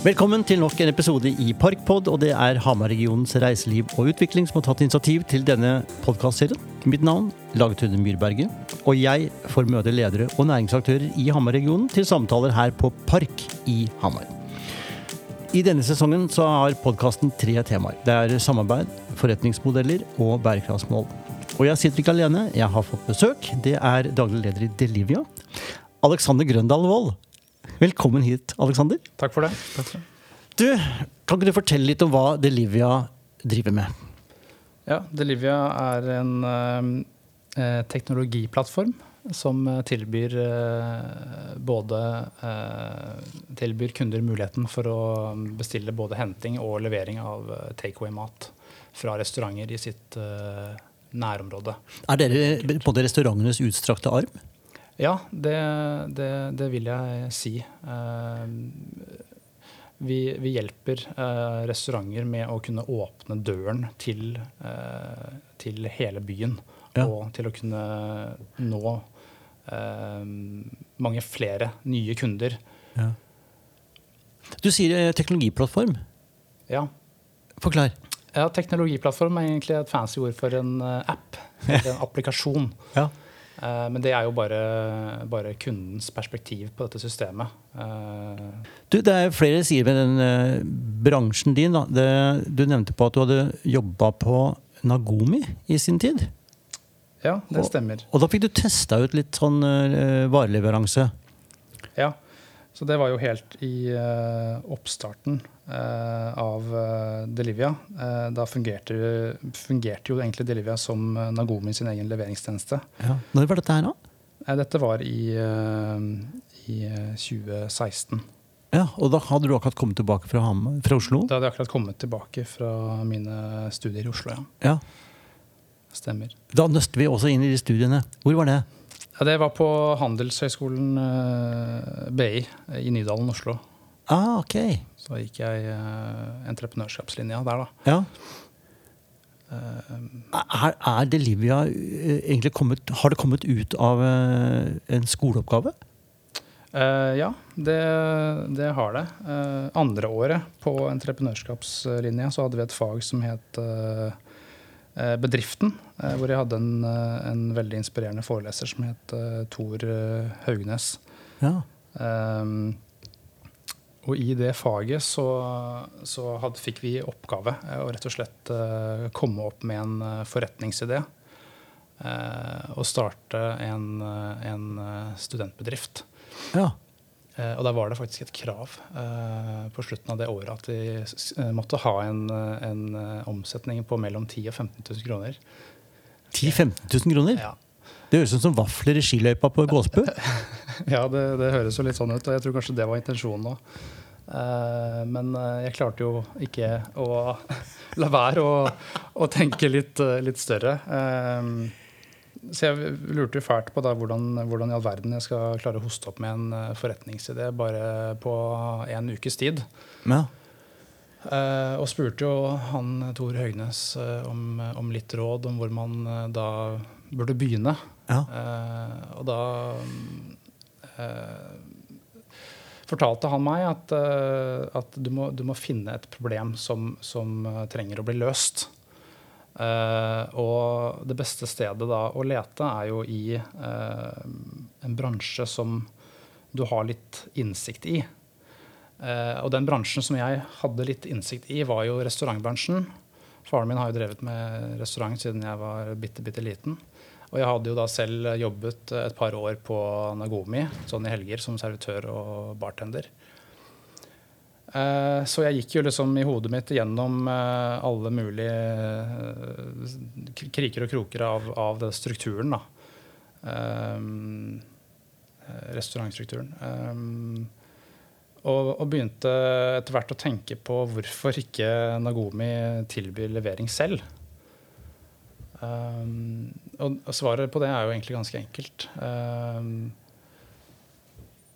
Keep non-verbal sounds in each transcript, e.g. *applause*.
Velkommen til nok en episode i Parkpod, og det er Hamar-regionens reiseliv og utvikling som har tatt initiativ til denne podkastserien. Mitt navn Lagetune Myrberget, og jeg får møte ledere og næringsaktører i Hamar-regionen til samtaler her på Park i Hamar. I denne sesongen så har podkasten tre temaer. Det er samarbeid, forretningsmodeller og bærekraftsmål. Og jeg sitter ikke alene, jeg har fått besøk. Det er daglig leder i Delivia, Alexander Grøndal Wold. Velkommen hit, Alexander. Takk for det. Takk for det. Du, kan ikke du fortelle litt om hva Delivia driver med? Ja, Delivia er en eh, teknologiplattform som eh, tilbyr eh, både eh, tilbyr kunder muligheten for å bestille både henting og levering av eh, takeaway-mat fra restauranter i sitt eh, nærområde. Er dere på en måte restaurantenes utstrakte arm? Ja, det, det, det vil jeg si. Eh, vi, vi hjelper eh, restauranter med å kunne åpne døren til, eh, til hele byen. Ja. Og til å kunne nå mange flere nye kunder. Du sier teknologiplattform. Ja. Forklar. ja, teknologiplattform er egentlig et fancy ord for en app. *laughs* Eller en applikasjon. Ja. Eh, Men det er jo bare, bare kundens perspektiv på dette systemet. Eh, Du, det er flere sider med den eh, bransjen din. Det, du nevnte på at du hadde jobba på Nagomi i sin tid. Ja, det stemmer. Og da fikk du testa ut litt sånn vareleveranse. Ja, så det var jo helt i eh, oppstarten eh, av uh, Delivia. Eh, da fungerte, fungerte jo egentlig Delivia som Nagomi sin egen leveringstjeneste. Ja. Når var dette her, da? Eh, dette var i, eh, i eh, 2016. Ja, Og da hadde du akkurat kommet tilbake fra, fra Oslo? Da hadde jeg akkurat kommet tilbake fra mine studier i Oslo. ja. Ja. Stemmer. Da nøste vi også inn i de studiene. Hvor var det? Ja, det var på Handelshøyskolen eh, BI i Nydalen, Oslo. Ah, ok. Så gikk jeg eh, entreprenørskapslinja der, da. Ja. Uh, Er, er Delivia eh, egentlig kommet Har det kommet ut av uh, en skoleoppgave? Uh, ja, det, det har det. Uh, andre året på entreprenørskapslinja så hadde vi et fag som het eh, Bedriften. eh, hvor jeg hadde en, eh, en veldig inspirerende foreleser som het Tor eh, Haugnes. Ja. Um, og i det faget så, så had, fikk vi oppgave eh, å rett og slett eh, komme opp med en eh, forretningsidé. eh, og starte en, eh, en eh, studentbedrift. ja. Eh, og da var det faktisk et krav eh, på slutten av det året at vi eh, måtte ha en, en omsetning på mellom 10 000 og 15 000 kroner. 10 000-15 000 kroner? Ja, Det høres ut som vafler i skiløypa på Gåsbø. *laughs* ja det, det høres jo litt sånn ut, og jeg tror kanskje det var intensjonen òg. men jeg klarte jo ikke å *laughs* la være å, å tenke litt, litt større. Så jeg lurte jo fælt på da hvordan, hvordan i all verden jeg skal klare å hoste opp med en eh, forretningsidé bare på en ukes tid. Ja. Uh, og spurte jo han Tor Høgnes uh, om, om litt råd om hvor man uh, da burde begynne. Ja. Og da fortalte han meg at, at du, må, du må finne et problem som, som trenger å bli løst. Eh, og det beste stedet da å lete er jo i eh, en bransje som du har litt innsikt i. Eh, og den bransjen som jeg hadde litt innsikt i, var jo restaurantbransjen. Faren min har jo drevet med restaurant siden jeg var bitte, bitte liten. Og jeg hadde jo da selv jobbet et par år på Nagomi, sånn i helger, som servitør og bartender. Eh, Så jeg gikk jo liksom i hodet mitt gjennom eh, alle mulige eh, kriker og kroker av, av den strukturen, da. Restaurantstrukturen. Og, og begynte etter hvert å tenke på hvorfor ikke Nagomi tilbyr levering selv. Og svaret på det er jo egentlig ganske enkelt.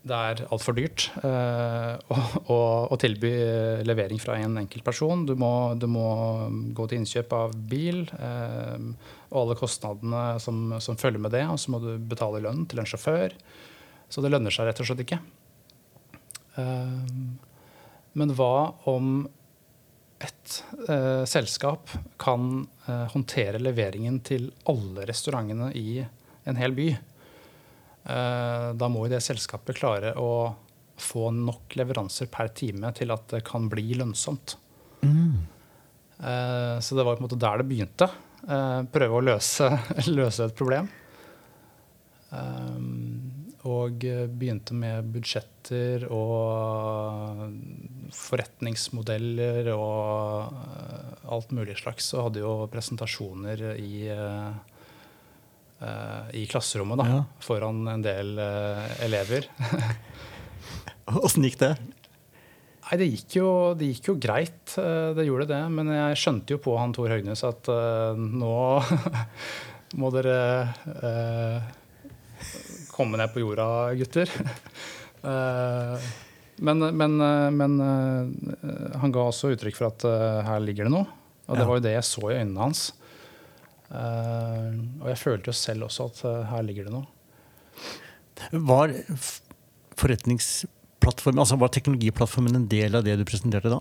Det er altfor dyrt uh, å, å, tilby levering fra en enkeltperson. Du må, du må gå til innkjøp av bil uh, og alle kostnadene som, som følger med det. Og så må du betale lønn til en sjåfør. Så det lønner seg rett og slett ikke. Uh, Men hva om et eh, selskap kan eh, håndtere leveringen til alle restaurantene i en hel by? Eh, da må jo det selskapet klare å få nok leveranser per time til at det kan bli lønnsomt. Mm. så det var på en måte der det begynte. Eh, prøve å løse, *laughs* løse et problem. Og begynte med budsjetter og forretningsmodeller og alt mulig slags. Og hadde jo presentasjoner i, i klasserommet da, Ja. foran en del elever. *laughs* Åssen gikk det? Nei, det gikk, jo, det gikk jo greit, eh, det gjorde det. Men jeg skjønte jo på han Tor Høgnes at uh, nå *laughs* må dere uh, komme ned på jorda, gutter. Uh, *laughs* men men, eh, men eh, han ga også uttrykk for at eh, her ligger det noe. Og det var jo det jeg så i øynene hans. Eh, og jeg følte jo selv også at eh, her ligger det noe. Var forretningsplattformen, altså var teknologiplattformen en del av det du presenterte da?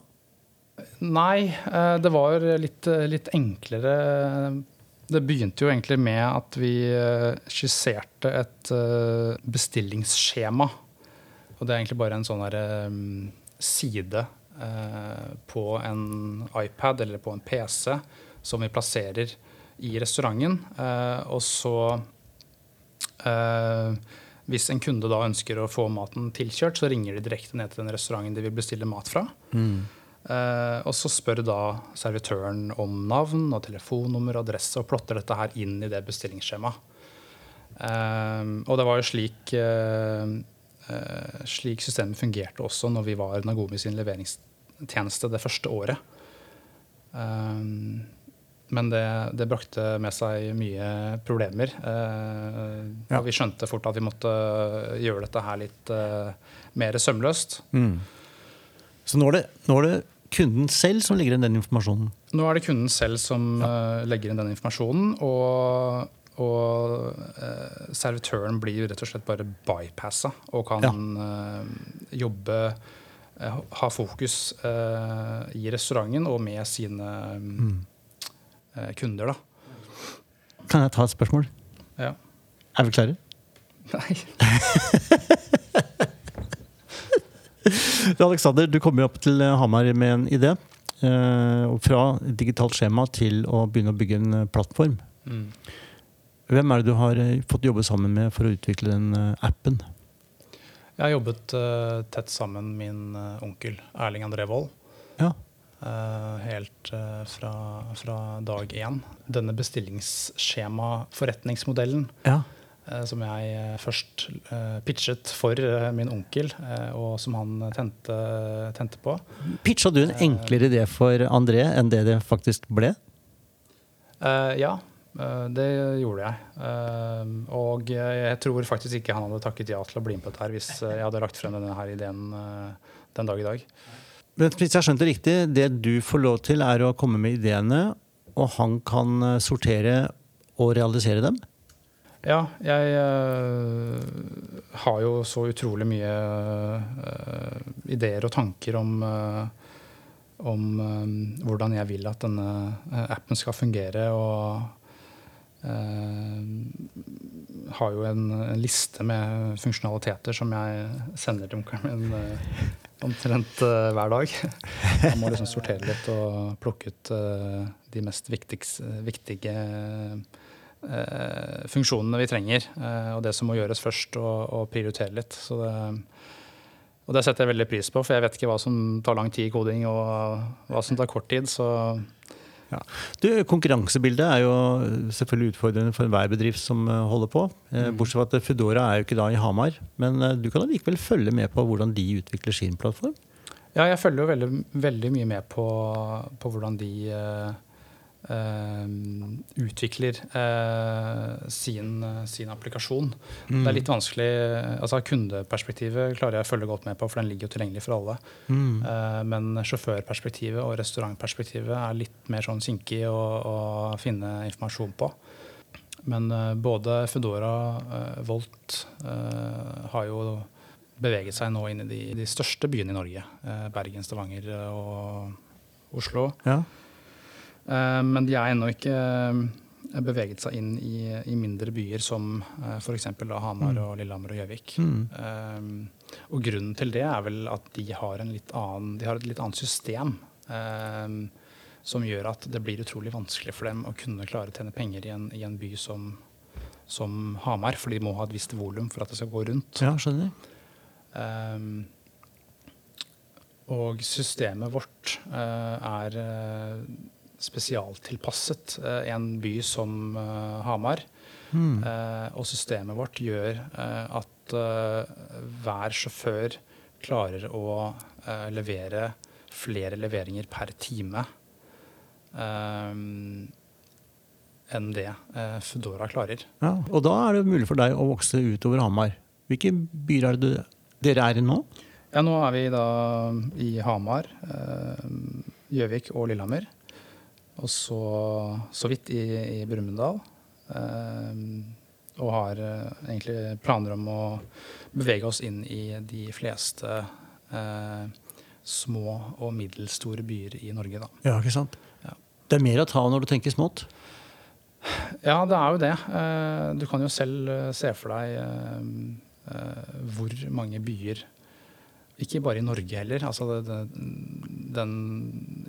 Nei, eh, det var litt, litt enklere. Det begynte jo egentlig med at vi skisserte et bestillingsskjema. Og det er egentlig bare en sånn der, eh, side på en iPad eller på en PC som vi plasserer i restauranten. Eh, Og så eh, hvis en kunde da ønsker å få maten tilkjørt, så ringer de direkte ned til den restauranten de vil bestille mat fra. Eh, og så spør da servitøren om navn og telefonnummer og adresse og plotter dette her inn i det bestillingsskjemaet. Eh, og det var jo slik, eh, slik systemet fungerte også når vi var Nagomi sin leveringstjeneste det første året. Eh, men det, det brakte med seg mye problemer. Eh, Ja. Vi skjønte fort at vi måtte gjøre dette her litt eh, mer sømløst. Så nå er, det, nå er det kunden selv som legger inn den informasjonen? Nå er det kunden selv som eh, legger inn den informasjonen. Og, og eh, servitøren blir rett og slett bare bypassa og kan eh, jobbe eh, Ha fokus eh, i restauranten og med sine eh, kunder, da. Kan jeg ta et spørsmål? Ja. Er vi klare? Nei. *laughs* Alexander, du kommer opp til eh, Hamar med en idé. eh, fra digitalt skjema til å begynne å bygge en eh, plattform. Mm. Hvem er det du har eh, fått jobbe sammen med for å utvikle den eh, appen? Jeg har jobbet uh, tett sammen med min eh, onkel Erling André Wold. Ja. Eh, helt eh, fra, fra dag én. Denne bestillingsskjema-forretningsmodellen ja. eh, som jeg først pitchet for min onkel, og som han tente, tente på. Pitcha du en enklere idé for André enn det det faktisk ble? Ja, det gjorde jeg. Og jeg tror faktisk ikke han hadde takket ja til å bli med på dette her hvis jeg hadde lagt frem denne her ideen den dag i dag. Men hvis jeg har skjønt det riktig, det du får lov til, er å komme med ideene, og han kan eh, sortere og realisere dem? Ja, jeg eh, har jo så utrolig mye eh, ideer og tanker om, eh, om hvordan jeg vil at denne appen skal fungere. Og har jo en, en liste med funksjonaliteter som jeg sender til onkelen min omtrent uh, hver dag. *laughs* Man må liksom sortere litt og plukke ut uh, de mest viktige uh, funksjonene vi trenger, og det som må gjøres først, og, og prioritere litt. Så det, og det setter jeg veldig pris på, for jeg vet ikke hva som tar lang tid i koding, og hva som tar kort tid. Så Du, konkurransebildet er jo selvfølgelig utfordrende for enhver bedrift som eh, holder på. Eh, Bortsett fra at Foodora er jo ikke da i Hamar. Men eh, du kan allikevel følge med på hvordan de utvikler sin plattform. ja, jeg følger jo veldig, veldig mye med på, på hvordan de eh, utvikler eh, sin, sin applikasjon. Det er litt vanskelig altså Kundeperspektivet klarer jeg å følge godt med på, for den ligger jo tilgjengelig for alle. Eh, men sjåførperspektivet og restaurantperspektivet er litt mer sånn kinkig å, å finne informasjon på. Men eh, både Foodora, Volt, eh, har jo beveget seg nå inn i de, de største byene i Norge. Eh, Bergen, Stavanger og Oslo. Ja. Eh, men de er ennå ikke eh, beveget seg inn i, i mindre byer som eh, f.eks. Hamar og Lillehammer og Gjøvik. Mm. Og grunnen til det er vel at de har, annen, de har et litt annet system. som gjør at det blir utrolig vanskelig for dem å kunne klare å tjene penger i en, i en by som, som Hamar, for de må ha et visst volum for at det skal gå rundt. ja, skjønner. Um, og systemet vårt uh, er spesialtilpasset eh, en by som eh, Hamar. Mm. Og systemet vårt gjør at hver sjåfør klarer å levere flere leveringer per time enn det Foodora klarer. Ja. Og da er det mulig for deg å vokse utover Hamar. Hvilke byer er det dere er i nå? Ja, nå er vi da i Hamar, Gjøvik og Lillehammer. Og så så vidt i, i Brumunddal. Eh, og har eh, egentlig planer om å bevege oss inn i de fleste eh, små og middelstore byer i Norge, da. Ja, ikke sant? Ja. Det er mer å ta når du tenker smått. Ja, det er jo det. Eh, Du kan jo selv se for deg hvor mange byer Ikke bare i Norge heller. altså Den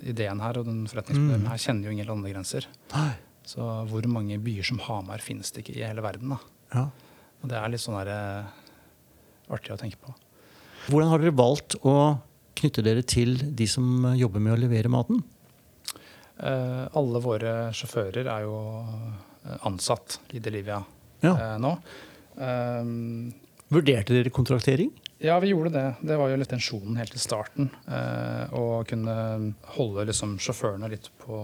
ideen her og den forretningsmodellen Mm. her kjenner jo ingen landegrenser. Nei. Så hvor mange byer som Hamar finnes det ikke i hele verden? da. Ja. Og det er litt sånn der, eh, artig å tenke på. Hvordan har dere valgt å knytte dere til de som jobber med å levere maten? Eh, alle våre sjåfører er jo eh, ansatt i Delivia Ja. eh, nå. Um, Vurderte dere kontraktering? Ja, vi gjorde det. Det var jo litt tensjonen helt til starten. Eh, å kunne holde liksom sjåførene litt på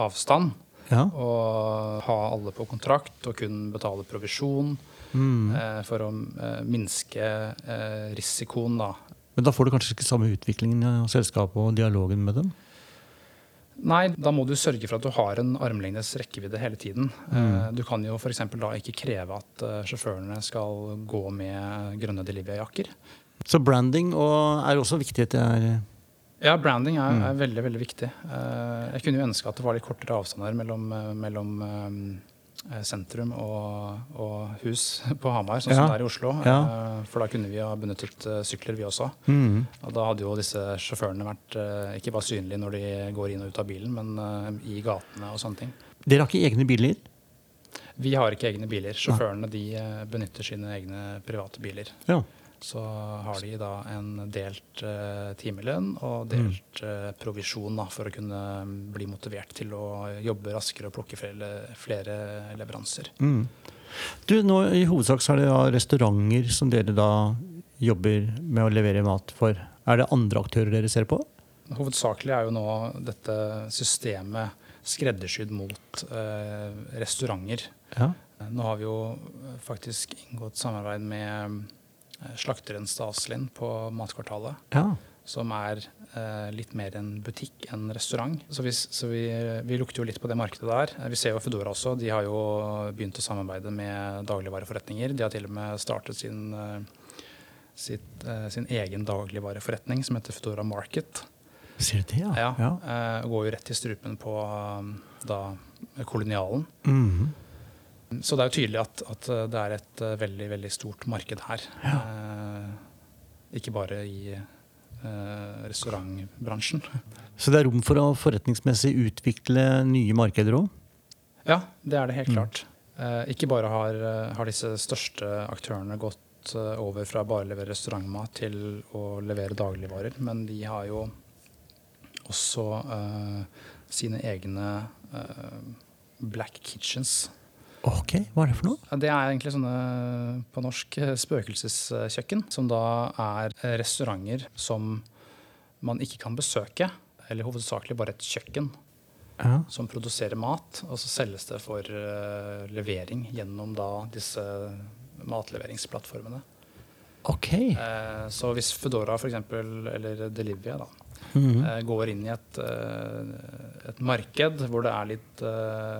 avstand. Ja. Og ha alle på kontrakt og kun betale provisjon. Mm. Eh, for å eh, minske eh, risikoen, da. Men da får du kanskje ikke samme utviklingen av selskapet og dialogen med dem? Nei, da må du sørge for at du har en armlengdes rekkevidde hele tiden. Mm. du kan jo f.eks. da ikke kreve at eh, sjåførene skal gå med grønne Delivia-jakker. Så branding er også viktig. er... Ja, branding er, er veldig veldig viktig. Eh, jeg kunne jo ønske at det var litt kortere avstander mellom, eh, mellom eh, sentrum og, og hus *laughs* på Hamar, sånn Ja. som det er i Oslo. Ja. Eh, for da kunne vi ha benyttet eh, sykler, vi også. Mm. Og da hadde jo disse sjåførene vært eh, ikke bare synlige når de går inn og ut av bilen, men eh, i gatene og sånne ting. Dere har ikke egne biler? Vi har ikke egne biler. Sjåførene de eh, benytter sine egne private biler. Ja. Så har de da en delt uh, timelønn og delt uh, provisjon da, for å kunne bli motivert til å jobbe raskere og plukke flere, flere leveranser. Mm. Du, nå I hovedsak så er det da restauranter som dere da jobber med å levere mat for. Er det andre aktører dere ser på? Hovedsakelig er jo nå dette systemet skreddersydd mot eh, restauranter. Ja. Nå har vi jo faktisk inngått samarbeid med eh, slakteren Staslin på Matkvartalet. ja. som er eh, litt mer en butikk enn restaurant. Så, vi, så vi, vi lukter jo litt på det markedet der. Eh, Vi ser jo Foodora også. De har jo begynt å samarbeide med dagligvareforretninger. De har til og med startet sin, eh, sitt, eh, sin egen dagligvareforretning som heter Foodora Market. Sier du det, ja? Ja, eh, går jo rett i strupen på da, kolonialen. Mhm. Så det er jo tydelig at, at det er et eh, veldig, veldig stort marked her. Eh, ikke bare i eh, restaurantbransjen. Så det er rom for å forretningsmessig utvikle nye markeder òg? Ja, det er det helt klart. Eh, ikke bare har, eh, har disse største aktørene gått eh, over fra bare å levere restaurantmat til å levere dagligvarer, men de har jo også eh, sine egne eh, black kitchens. Ok, hva er det for noe? Det er egentlig sånne på norsk eh, spøkelseskjøkken, som da er eh, restauranter som man ikke kan besøke, eller hovedsakelig bare et kjøkken Ja. som produserer mat, og så selges det for eh, levering gjennom da disse matleveringsplattformene. Ok. Eh, så hvis Foodora eksempel, eller Delivia da, Mhm. eh, går inn i et, eh, et marked hvor det er litt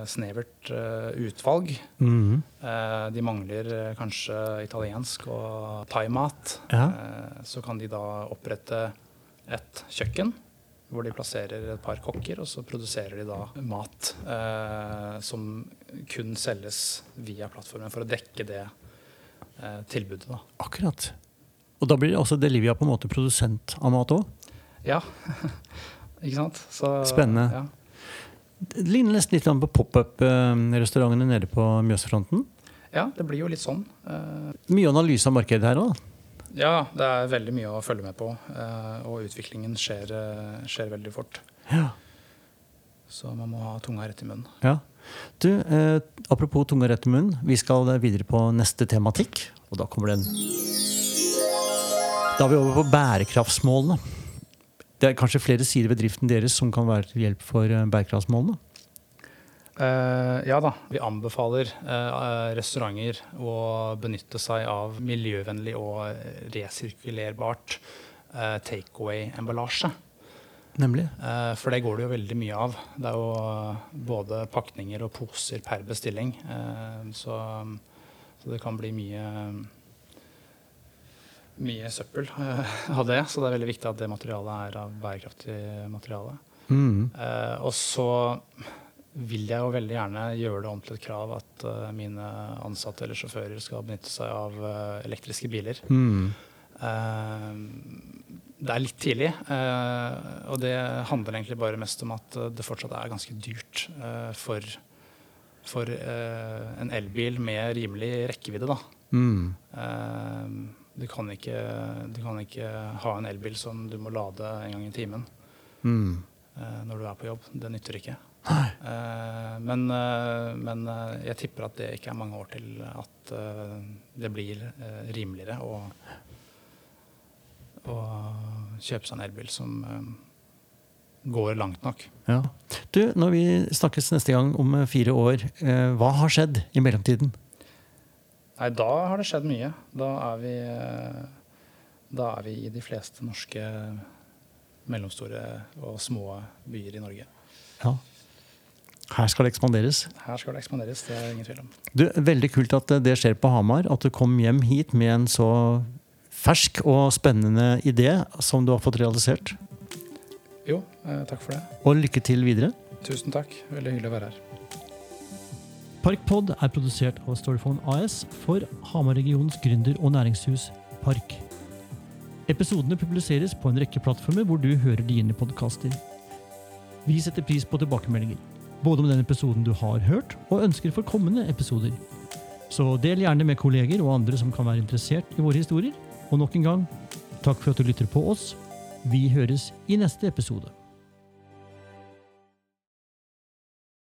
snevert utvalg Mhm. eh, De mangler kanskje italiensk og thaimat. Ja. Eh, så kan de da opprette et kjøkken hvor de plasserer et par kokker, og så produserer de da mat eh, som kun selges via plattformen for å dekke det tilbudet. da. Akkurat. Og da blir også Delivia på en måte produsent av mat òg? Ja, *laughs* ikke sant? Så, Spennende. Ja. Det ligner nesten litt på pop-up-restaurantene nede på Mjøsfronten. ja, det blir jo litt sånn. Eh, Mye analyse av markedet her òg. ja, det er veldig mye å følge med på, eh, og utviklingen skjer, eh, skjer veldig fort. Ja. Så man må ha tunga rett i munnen. ja. Du, eh, apropos tunge rett i munnen. Vi skal videre på neste tematikk. Og da kommer den Da er vi over på bærekraftsmålene. Det er kanskje flere sider ved driften deres som kan være til hjelp for eh, bærekraftsmålene? Uh, ja da, vi anbefaler uh, restauranter å benytte seg av miljøvennlig og resirkulerbart uh, takeaway-emballasje. Nemlig. Eh, for det går det jo veldig mye av. Det er jo eh, både pakninger og poser per bestilling. Eh, så, så det kan bli mye mye søppel av det. Så det er veldig viktig at det materialet er av bærekraftig materiale. Mm. Og så vil jeg jo veldig gjerne gjøre det om til et krav at mine ansatte eller sjåfører skal benytte seg av elektriske biler. Mm. Det er litt tidlig, eh, og det handler egentlig bare mest om at det fortsatt er ganske dyrt eh, for, for eh, en elbil med rimelig rekkevidde. Da. Mm. Du, kan ikke, du kan ikke ha en elbil som du må lade en gang i timen Mm. når du er på jobb. Det nytter ikke. Men, men jeg tipper at det ikke er mange år til at det blir rimeligere og å kjøpe seg en elbil som eh, går langt nok. Ja. Du, når vi snakkes neste gang om eh, fire år, eh, hva har skjedd i mellomtiden? Nei, da har det skjedd mye. Da er vi, da er vi i de fleste norske mellomstore og små byer i Norge. Ja. Her skal det ekspanderes. Her skal det ekspanderes, det er ingen tvil om. Du, veldig kult at det skjer på Hamar. At du kom hjem hit med en så fersk og spennende idé som du har fått realisert. Jo, eh, takk for det. Og lykke til videre. Tusen takk. Veldig hyggelig å være her. Parkpod er produsert av Storyphone AS for Hamar-regionens gründer- og næringshus Park. Episodene publiseres på en rekke plattformer hvor du hører dine podkaster. Vi setter pris på tilbakemeldinger, både om den episoden du har hørt, og ønsker for kommende episoder. Så del gjerne med kolleger og andre som kan være interessert i våre historier. Og nok en gang, takk for at du lytter på oss. Vi høres i neste episode.